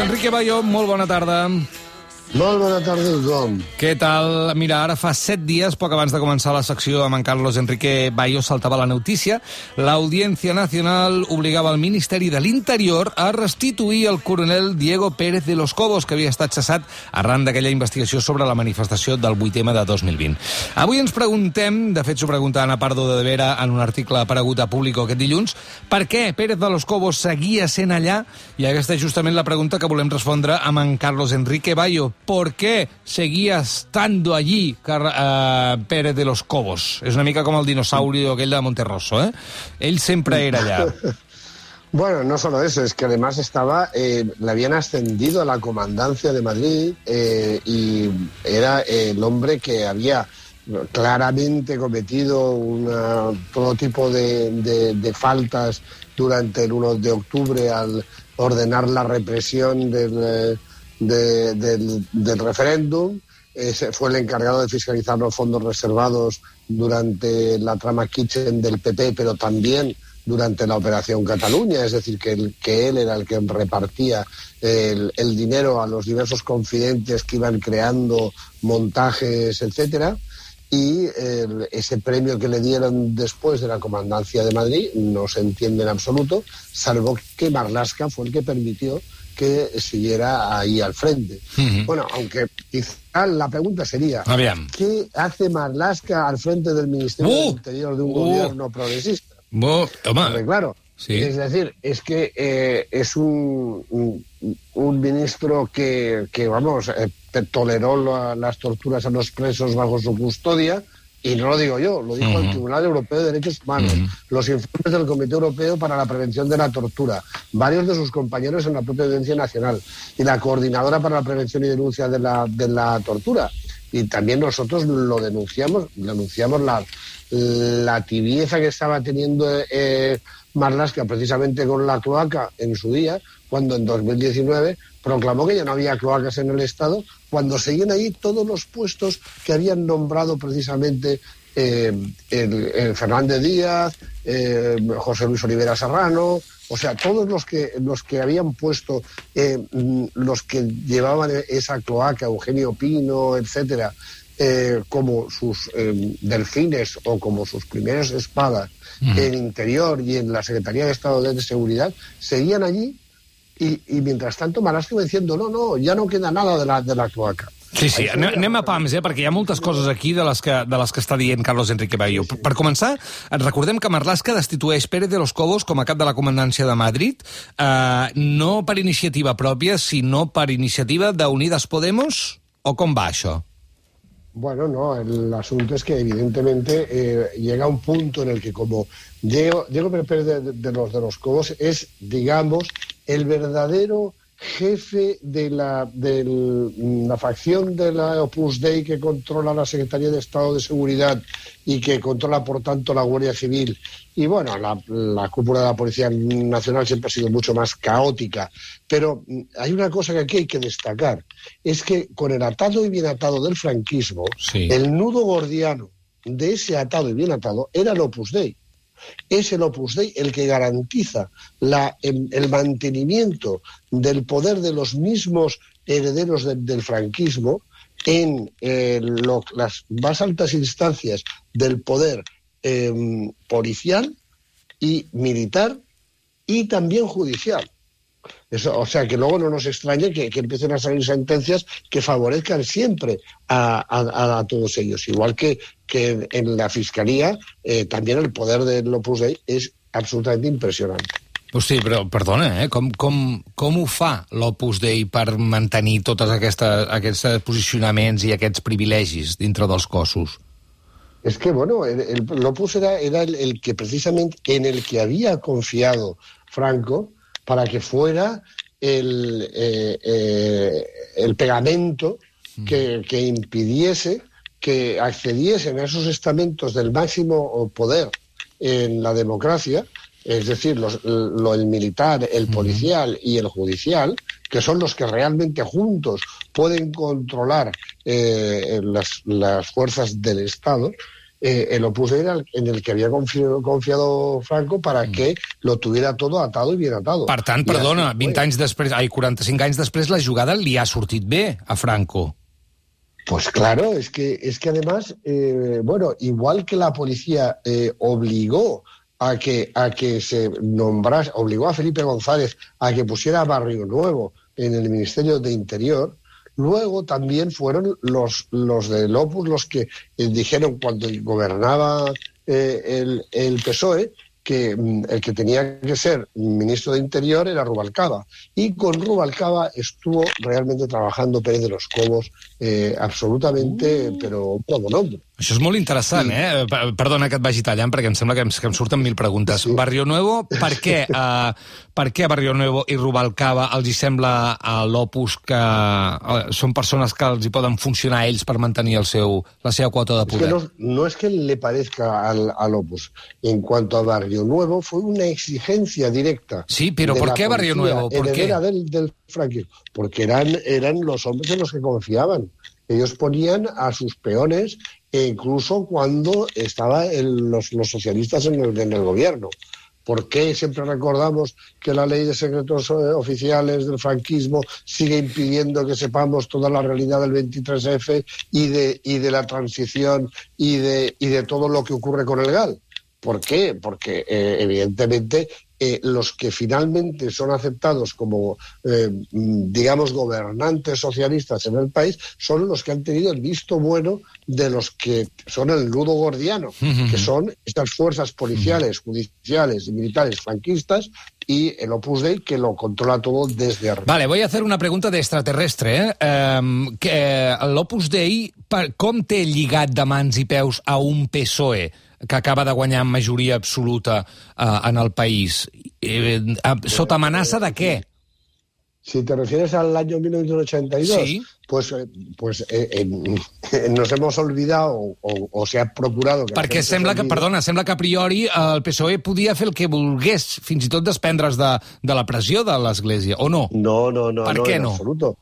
Enrique Bayo, molt bona tarda. Molt bona tarda a tothom. Què tal? Mira, ara fa set dies, poc abans de començar la secció amb en Carlos Enrique Bayo, saltava la notícia. L'Audiència Nacional obligava el Ministeri de l'Interior a restituir el coronel Diego Pérez de los Cobos, que havia estat cessat arran d'aquella investigació sobre la manifestació del 8M de 2020. Avui ens preguntem, de fet s'ho pregunta Ana Pardo de Vera en un article aparegut a Público aquest dilluns, per què Pérez de los Cobos seguia sent allà? I aquesta és justament la pregunta que volem respondre amb en Carlos Enrique Bayo por qué seguía estando allí uh, Pérez de los Cobos. És una mica com el dinosaurio aquell de Monterroso, ¿eh? Ell sempre era allà. Bueno, no solo eso, es que además estaba, eh, le habían ascendido a la comandancia de Madrid eh, y era el hombre que había claramente cometido una, todo tipo de, de, faltas durante el 1 de octubre al ordenar la represión del de, del, referéndum. Fue el encargado de fiscalizar los fondos reservados durante la trama Kitchen del PP, pero también durante la Operación Cataluña, es decir, que, él era el que repartía el, el, dinero a los diversos confidentes que iban creando montajes, etcétera. Y el, ese premio que le dieron después de la comandancia de Madrid no se entiende en absoluto, salvo que Marlasca fue el que permitió que siguiera ahí al frente. Uh -huh. Bueno, aunque quizá la pregunta sería, Aviam. ¿qué hace Marlaska al frente del Ministerio Uh! del Interior de un Uh! gobierno progresista? Porque, claro, sí. es decir, es que eh, es un, un, un ministro que, que vamos, eh, toleró la, las torturas a los presos bajo su custodia, y no lo digo yo, lo dijo el Tribunal Europeo de Derechos Humanos, los informes del Comité Europeo para la Prevención de la Tortura, varios de sus compañeros en la propia Audiencia Nacional. Y la Coordinadora para la Prevención y Denuncia de la, de la Tortura. Y también nosotros lo denunciamos, denunciamos la, la tibieza que estaba teniendo eh, Marlaska precisamente con la cloaca en su día, cuando en 2019 proclamó que ya no había cloacas en el Estado, cuando seguían ahí todos los puestos que habían nombrado precisamente eh, el, el Fernández Díaz, eh, José Luis Olivera Serrano, o sea, todos los que, los que habían puesto, eh, mm, los que llevaban esa cloaca, Eugenio Pino, etcétera, eh, como sus eh, delfines o como sus primeras espadas en Interior y en la Secretaría de Estado de Seguridad, seguían allí y, y mientras tanto iba diciendo, no, no, ya no queda nada de la, de la cloaca. Sí, sí, anem, anem a pams, eh, perquè hi ha moltes coses aquí de les que, de les que està dient Carlos Enrique Bayo. Per, per començar, ens recordem que Marlaska destitueix Pérez de los Cobos com a cap de la comandància de Madrid, eh, no per iniciativa pròpia, sinó per iniciativa d'Unidas Podemos, o com va això? Bueno, no, el asunto es que evidentemente eh, llega un punto en el que como Diego, Diego Pérez de, los de los Cobos es, digamos, el verdadero jefe de la, de la facción de la Opus Dei que controla la Secretaría de Estado de Seguridad y que controla, por tanto, la Guardia Civil. Y bueno, la, la cúpula de la Policía Nacional siempre ha sido mucho más caótica. Pero mm, hay una cosa que aquí hay que destacar, es que con el atado y bien atado del franquismo, Sí. el nudo gordiano de ese atado y bien atado era el Opus Dei. Es el Opus Dei el que garantiza em- el mantenimiento del poder de los mismos herederos de- del franquismo en eh, las más altas instancias del poder em, policial y militar y también judicial. Eso, o sea, que luego no nos extrañe que, que empiecen a salir sentencias que favorezcan siempre a, a- a todos ellos. Igual que, que en, en la Fiscalía, eh, también el poder del Opus Dei es absolutamente impresionante. Pues sí, però, perdona, eh? com, com, com ho fa l'Opus Dei per mantenir tots aquests posicionaments i aquests privilegis dintre dels cossos? Es que, bueno, el, el Lopus era, era el, el que precisamente en el que había confiado Franco para que fuera el, eh, eh, el pegamento que, que impidiese que accediesen a esos estamentos del máximo poder en la democracia, es decir, los- lo, el militar, el policial y el judicial, que son los que realmente juntos pueden controlar eh, las, las fuerzas del Estado, eh, el Opus era el, en el que havia confiado, confiado Franco para mm. que lo tuviera todo atado i bien atado. Per tant, perdona, así, 20 anys després, ai, 45 anys després, la jugada li ha sortit bé a Franco. Pues claro, es que, es que además, eh, bueno, igual que la policía eh, obligó a que, a que se nombrase, obligó a Felipe González a que pusiera Barrio Nuevo en el Ministerio de Interior, luego también fueron los, los del Opus los que eh, dijeron cuando gobernaba eh, el, el PSOE que mm, el que tenía que ser ministro de Interior era Rubalcaba. Y con Rubalcaba estuvo realmente trabajando Pérez de los Cobos eh, absolutamente, uh. però todo nombre. Això és molt interessant, sí. eh? Perdona que et vagi tallant, perquè em sembla que em, que em surten mil preguntes. Sí. Barrio Nuevo, per què, uh, per què Barrio Nuevo i Rubalcaba els hi sembla a l'Opus que uh, són persones que els hi poden funcionar a ells per mantenir el seu, la seva quota de poder? Es que no, no es que le parezca al, al Opus. En cuanto a Barrio Nuevo, fue una exigencia directa. Sí, pero ¿por qué Barrio Nuevo? ¿Por qué? Del, del franquismo. Porque eran, eran los hombres en los que confiaban. Ellos ponían a sus peones e incluso cuando estaban los, los, socialistas en el, en el, gobierno. ¿Por qué siempre recordamos que la ley de secretos eh, oficiales del franquismo sigue impidiendo que sepamos toda la realidad del 23F y de, y de la transición y de, y de todo lo que ocurre con el GAL? ¿Por qué? Porque eh, evidentemente eh, los que finalmente son aceptados como, eh, digamos, gobernantes socialistas en el país son los que han tenido el visto bueno de los que son el nudo gordiano, que son estas fuerzas policiales, judiciales y militares franquistas y el Opus Dei que lo controla todo desde arriba. Vale, voy a hacer una pregunta de extraterrestre. Eh? Um, que L'Opus Dei, per, com té lligat de mans i peus a un PSOE? Que acaba de guanyar majoria absoluta eh, en el país. Eh, eh, sota amenaça de què? Si te refieres al año 1982, sí. pues, eh, pues eh, eh, nos hemos olvidado o, o, o se ha procurado... Que Perquè sembla que, perdona, sembla que a priori el PSOE podia fer el que volgués, fins i tot desprendre's de, de la pressió de l'Església, o no? No, no, no, per no, què en no? absoluto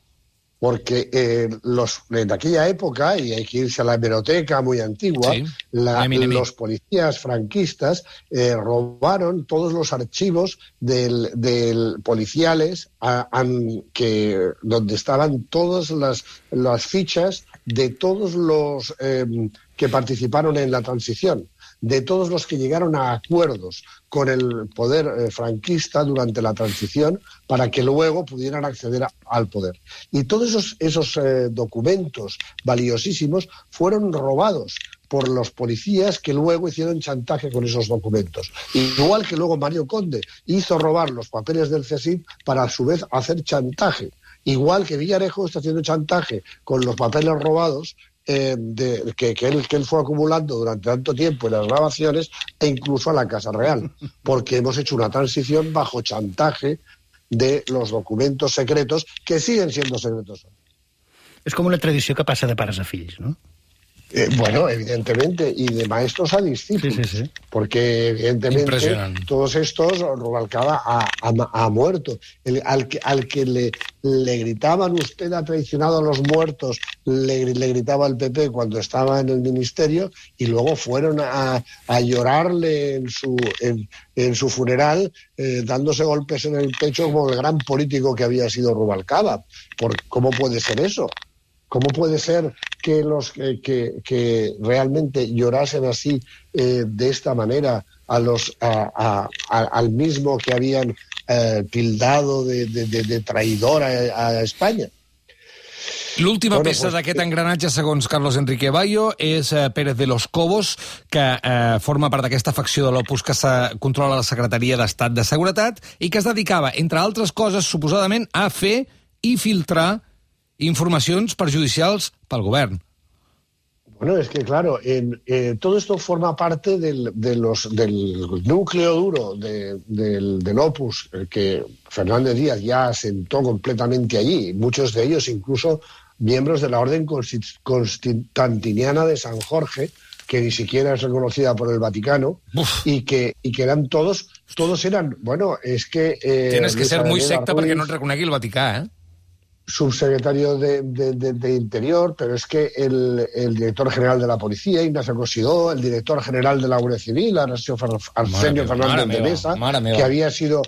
porque eh, los, en aquella época, y hay que irse a la hemeroteca muy antigua, sí. la, los policías franquistas eh, robaron todos los archivos del, del policiales a, a, que, donde estaban todas las, las fichas de todos los eh, que participaron en la transición de todos los que llegaron a acuerdos con el poder eh, franquista durante la transición para que luego pudieran acceder al poder. Y todos esos, esos eh, documentos valiosísimos fueron robados por los policías que luego hicieron chantaje con esos documentos. Igual que luego Mario Conde hizo robar los papeles del CSIC para a su vez hacer chantaje. Igual que Villarejo está haciendo chantaje con los papeles robados eh, de, que, que, él, que él fue acumulando durante tanto tiempo en las grabaciones e incluso a la Casa Real, porque hemos hecho una transición bajo chantaje de los documentos secretos que siguen siendo secretos. És com una tradició que passa de pares a fills, no? Eh, bueno, evidentemente, y de maestros a discípulos, sí, sí, sí. porque evidentemente todos estos, Rubalcaba ha, ha, ha muerto. El, al, que, al que le, le gritaban, usted ha traicionado a los muertos, le, le gritaba el PP cuando estaba en el ministerio, y luego fueron a, a llorarle en su, en, en su funeral, eh, dándose golpes en el pecho como el gran político que había sido Rubalcaba. ¿Por, ¿Cómo puede ser eso? ¿Cómo puede ser que los que, que, que realmente llorasen así eh, de esta manera a los a, a, a, al mismo que habían eh, tildado de, de, de, de traïdor a, a Espanya? L'última bueno, peça pues, d'aquest engranatge, segons Carlos Enrique Bayo, és eh, Pérez de los Cobos, que eh, forma part d'aquesta facció de l'Opus que se controla la Secretaria d'Estat de Seguretat i que es dedicava, entre altres coses, suposadament, a fer i filtrar informacions perjudicials pel govern. Bueno, es que claro, en, eh, todo esto forma parte del, de los, del núcleo duro de, del, del, Opus, el que Fernández Díaz ya asentó completamente allí, muchos de ellos incluso miembros de la Orden Constantiniana de San Jorge, que ni siquiera es reconocida por el Vaticano, y que, y que eran todos, todos eran, bueno, es que... Eh, Tienes que ser muy secta perquè no et reconegui el Vaticà, eh? Subsecretario de, de, de, de, Interior, pero es que el, el, director general de la Policía, Ignacio Cosidó, el director general de la Guardia Civil, Arsenio Fernández de Mesa, que había sido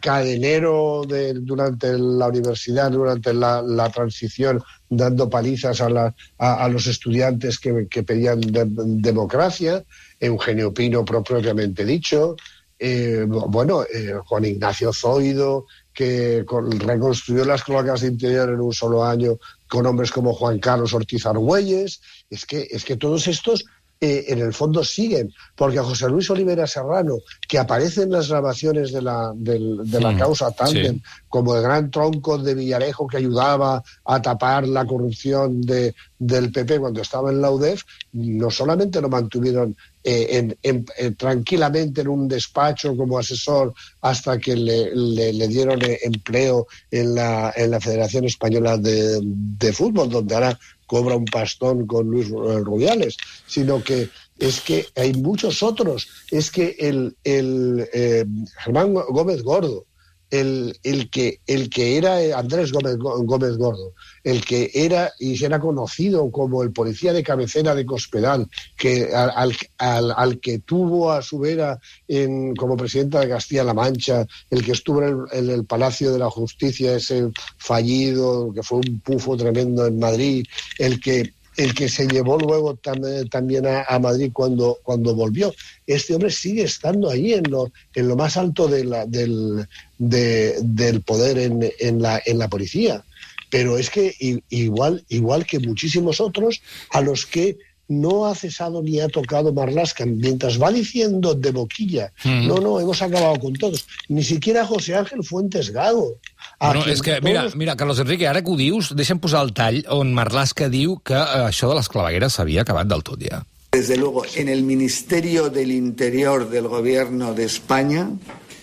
cadenero de, durante la universidad, durante la, la transición, dando palizas a, la, a, a los estudiantes que, que pedían de, democracia, Eugenio Pino propiamente dicho, eh, bueno, eh, Juan Ignacio Zoido, que con, reconstruyó las cloacas de interior en un solo año con hombres como Juan Carlos Ortiz Argüelles. Es que, es que todos estos eh, en el fondo siguen, porque José Luis Olivera Serrano, que aparece en las grabaciones de la, de, de la mm, causa Tandem, sí. como el gran tronco de Villarejo que ayudaba a tapar la corrupción de, del PP cuando estaba en la UDEF, no solamente lo mantuvieron eh, en, en, en, tranquilamente en un despacho como asesor hasta que le, le, le dieron empleo en la, en la Federación Española de, de Fútbol, donde ahora cobra un pastón con Luis Rubiales, sino que es que hay muchos otros. Es que el, el eh, Germán Gómez Gordo, el, el, que, el que era Andrés Gómez, Gómez Gordo, el que era y era conocido como el policía de cabecera de Cospedal, que al, al, al que tuvo a su vera en, como presidenta de Castilla-La Mancha, el que estuvo en el, Palacio de la Justicia, ese fallido, que fue un pufo tremendo en Madrid, el que el que se llevó luego tam también a, Madrid cuando, cuando volvió. Este hombre sigue estando ahí en lo, en lo más alto de la, del, de, del poder en, en, la, en la policía. Pero es que igual, igual que muchísimos otros a los que no ha cesado ni ha tocado Marlasca, mientras va diciendo de boquilla, mm. no, no, hemos acabado con todos. Ni siquiera José Ángel Fuentes Gago. Bueno, és que, mira, mira, Carlos Enrique, ara que ho dius, deixa'm posar el tall on Marlaska diu que eh, això de les clavegueres s'havia acabat del tot ja. Desde luego, en el Ministerio del Interior del Gobierno de España,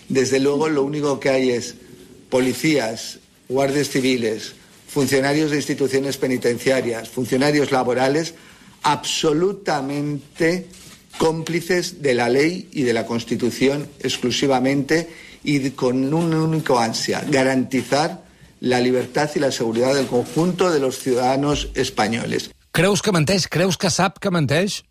desde luego lo único que hay es policías, guardias civiles, funcionarios de instituciones penitenciarias, funcionarios laborales, absolutamente cómplices de la ley y de la Constitución exclusivamente y con un único ansia, garantizar la libertad y la seguridad del conjunto de los ciudadanos españoles. Creus que menteix? Creus que sap que menteix?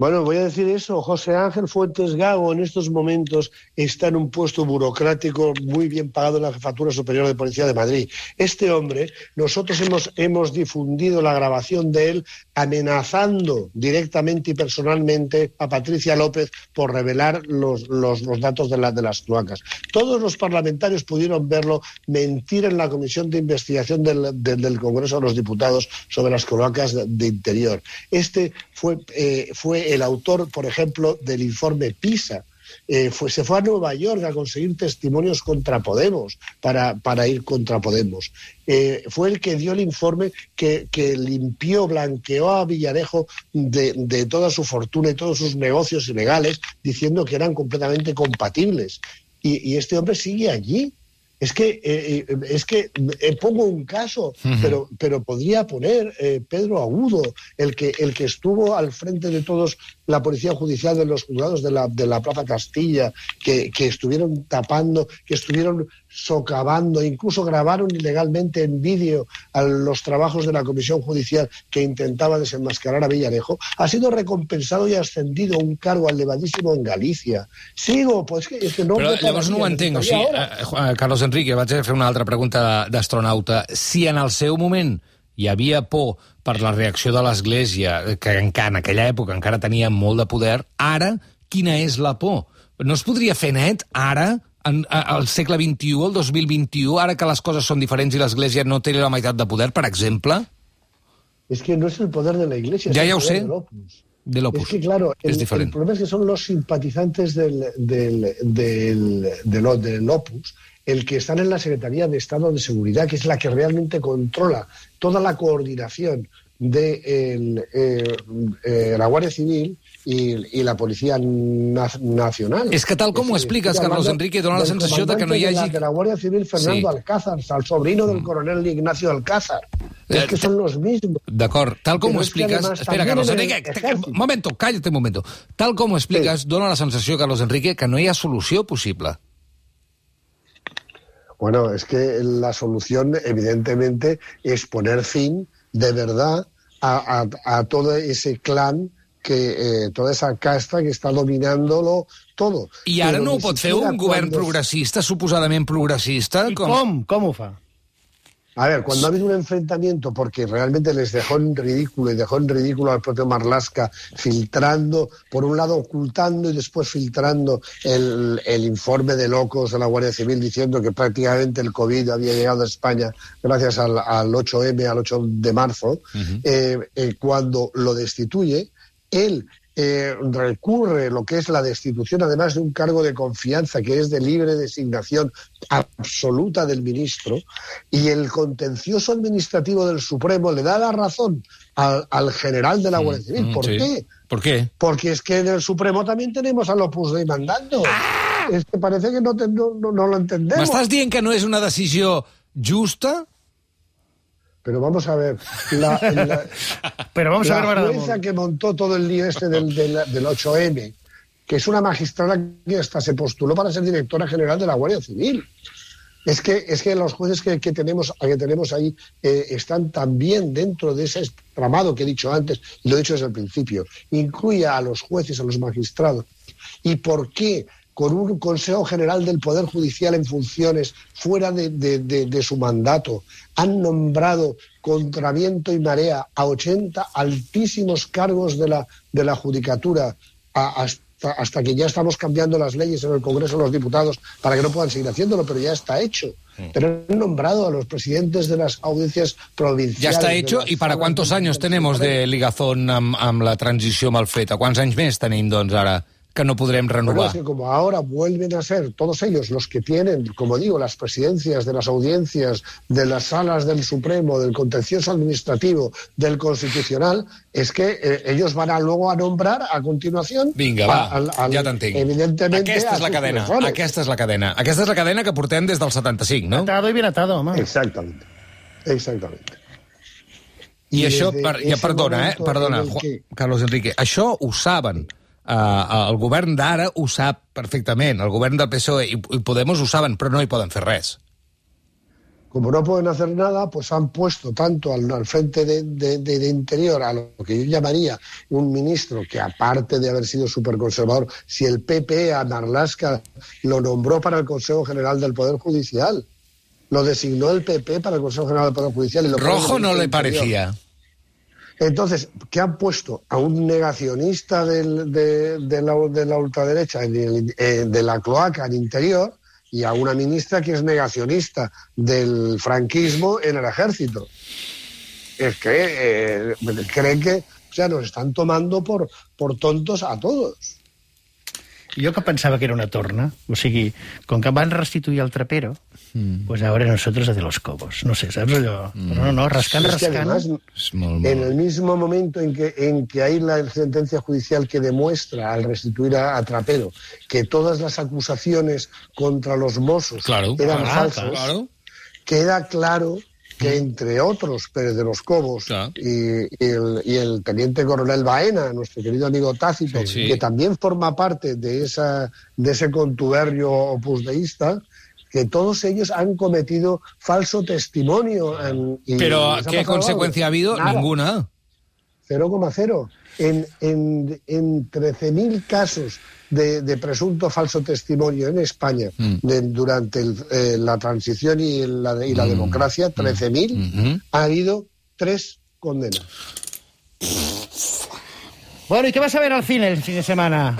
Bueno, voy a decir eso. José Ángel Fuentes Gago en estos momentos está en un puesto burocrático muy bien pagado en la Jefatura Superior de Policía de Madrid. Este hombre, nosotros hemos, hemos difundido la grabación de él amenazando directamente y personalmente a Patricia López por revelar los, los, datos de, de las cloacas. Todos los parlamentarios pudieron verlo mentir en la Comisión de Investigación del, Congreso de los Diputados sobre las cloacas de, de Interior. Este fue, eh, fue el autor, por ejemplo, del informe PISA. Eh, fue, se fue a Nueva York a conseguir testimonios contra Podemos para, para ir contra Podemos. Eh, fue el que dio el informe que, que limpió, blanqueó a Villarejo de, de, toda su fortuna y todos sus negocios ilegales, diciendo que eran completamente compatibles. Y, y este hombre sigue allí. Es que, eh, es que eh, pongo un caso, uh -huh. pero, pero podría poner eh, Pedro Agudo, el que, el que estuvo al frente de todos la Policía Judicial de los juzgados de la, de la Plaza Castilla, que, que estuvieron tapando, que estuvieron socavando, incluso grabaron ilegalmente en vídeo a los trabajos de la Comisión Judicial que intentaba desenmascarar a Villarejo, ha sido recompensado y ascendido a un cargo elevadísimo en Galicia. Sigo, pues que, es que no... Però llavors no ho entenc, o sigui, eh, Carlos Enrique, vaig a fer una altra pregunta d'astronauta. Si en el seu moment hi havia por per la reacció de l'Església, que encara en aquella època encara tenia molt de poder, ara quina és la por? No es podria fer net ara en, al segle XXI, el 2021, ara que les coses són diferents i l'Església no té la meitat de poder, per exemple? Es que no es el poder de la Iglesia, es ya el poder del Opus. Del Opus. Es que, claro, el, es el problema es que son los simpatizantes del, del, del, del, del Opus el que están en la Secretaría de Estado de Seguridad, que es la que realmente controla toda la coordinación de el, eh, eh, la Guardia Civil i, i la Policia na Nacional. És que tal com ho expliques, Carlos Enrique, dona la sensació de que no hi hagi... De la, de la Guardia Civil, Fernando sí. Alcázar, el sobrino del coronel Ignacio Alcázar. Es que son los mismos. D'acord, tal com ho expliques... Espera, Carlos Enrique, un momento, cállate un momento. Tal com ho expliques, sí. dona la sensació, Carlos Enrique, que no hi ha solució possible. Bueno, es que la solución, evidentemente, es poner fin de verdad a, a, a todo ese clan que eh, toda esa casta que està dominant-lo todo. I ara Però no ho pot fer un govern cuando- progressista, suposadament progressista? I com? Com ho fa? A ver, cuando ha habido un enfrentamiento, porque realmente les dejó en ridículo y dejó en ridículo al propio Marlaska, filtrando, por un lado ocultando y después filtrando el, el informe de locos de la Guardia Civil diciendo que prácticamente el COVID había llegado a España gracias al, al 8M, al 8 de marzo, eh, eh, cuando lo destituye, él eh, recurre lo que es la destitución, además de un cargo de confianza que es de libre designación absoluta del ministro, y el contencioso administrativo del Supremo le da la razón al, al general de la Guardia Civil. Mm, ¿Por sí. qué? ¿Por qué? Porque es que en el Supremo también tenemos al Opus Dei mandando. Es que parece que no, te- no, no- no lo entendemos. M'estàs dient que no és una decisió justa? Pero vamos a ver, la, la- Però vamos a ver, la jueza que montó todo el lío este del, del, del 8M, que es una magistrada que hasta se postuló para ser directora general de la Guardia Civil. Es que, es que los jueces que, que tenemos, que tenemos ahí eh, están también dentro de ese tramado que he dicho antes, y lo he dicho desde el principio. Incluye a los jueces, a los magistrados. ¿Y por qué? Con un Consejo General del Poder Judicial en funciones fuera de, de- de- de su mandato, han nombrado contra viento y marea a 80 altísimos cargos de la, de la Judicatura a- hasta, hasta que ya estamos cambiando las leyes en el Congreso de los Diputados para que no puedan seguir haciéndolo, pero ya está hecho. Pero han nombrado a los presidentes de las audiencias provinciales. està de hecho. ¿Y para cuántos años tenemos de ligazón amb, amb la transició mal feta? Quants anys més tenim, doncs, ara, que no podrem Bueno, renovar? es que como ahora vuelven a ser todos ellos los que tienen, como digo, las presidencias de las audiencias, de las salas del Supremo, del contencioso administrativo, del constitucional, es que eh, ellos van a luego a nombrar a continuación. Vinga, va, al- al- ja t'entenc. Evidentemente. Aquesta és la cadena, sucesores. aquesta és la cadena. Aquesta és la cadena que portem des del 75, no? Atado i ben atado, home. Exactamente. Exactamente. I I això, per, ja perdona, eh? Perdona, que- Carlos Enrique. Això ho saben. Uh, el govern d'ara ho sap perfectament. El govern del PSOE i, i Podemos ho saben, però no hi poden fer res. como no pueden hacer nada, pues han puesto tanto al, al frente de, de- de- de Interior a lo que yo llamaría un ministro que, aparte de haber sido superconservador, si el PP a Marlaska lo nombró para el Consejo General del Poder Judicial, lo designó el PP para el Consejo General del Poder Judicial. Y lo Rojo no le Interior. Entonces, ¿qué han puesto? A un negacionista de, la, de la ultraderecha, eh, de la cloaca en interior, y a una ministra que es negacionista del franquismo en el ejército. Es que eh, creen que o sea, nos están tomando por, por tontos a todos. Jo que pensava que era una torna, o sigui, com que van restituir el trapero, mm. pues ahora nosotros a de los cobos. No sé, saps allò? Mm. No, no, rascant, Es que rascant... además, És molt, en molt... el mismo momento en que, en que hay la sentencia judicial que demuestra al restituir a, a Trapero que todas las acusaciones contra los Mossos Claro, eran claro, falsas, claro. queda claro que entre otros Pérez de los Cobos Claro. y, y el, y el teniente coronel Baena, nuestro querido amigo Tácito, Sí, sí. que también forma parte de, esa, de ese contubernio opusdeísta, que todos ellos han cometido falso testimonio. en- y Però les ha habido? Nada. Ninguna. 0,0. En, en, en 13.000 casos de, de presunto falso testimonio en España Mm. de- durante el- eh, la transición y la, y la Mm. democracia, 13.000, Mhm. ha habido tres condenas. Bueno, ¿y qué vas a ver al cine el fin de semana?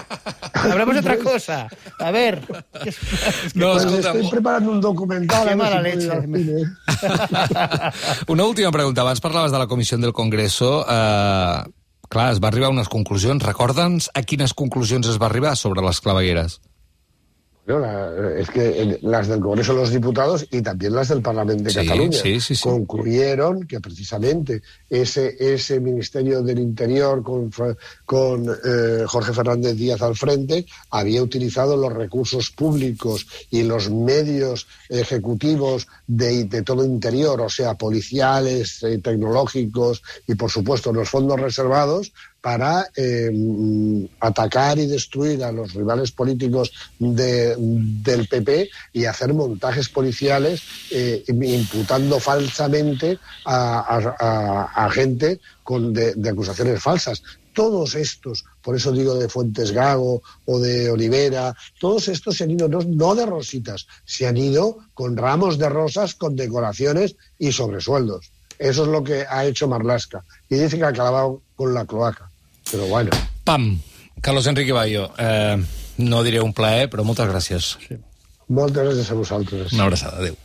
Hablamos de otra cosa. A ver. ¿qué es- No, Pues escolta, estoy preparando un documental. Qué mala leche. Una última pregunta. Abans parlaves de la comissió del Congreso. Eh, clar, es va arribar a unes conclusions. Recorda'ns a quines conclusions es va arribar sobre les clavegueres. No, la- es que en- las del Congreso de los Diputados y también las del Parlamento de Sí, Cataluña sí, sí, sí. concluyeron que precisamente ese, ese Ministerio del Interior con, con eh, Jorge Fernández Díaz al frente había utilizado los recursos públicos y los medios ejecutivos de, de todo interior, o sea, policiales, eh, tecnológicos y, por supuesto, los fondos reservados para eh, atacar y destruir a los rivales políticos de, del PP y hacer montajes policiales eh, imputando falsamente a, gente con de, acusaciones falsas todos estos, por eso digo de Fuentes Gago o de Olivera, todos estos se han ido no, no, de rositas, se han ido con ramos de rosas, con decoraciones y sobresueldos. Eso es lo que ha hecho Marlaska. Y dice que ha acabado con la cloaca. Però bueno. Pam! Carlos Enrique Bayo, eh, no diré un plaer, però moltes gràcies. Sí. Moltes gràcies a vosaltres. Una abraçada, adéu.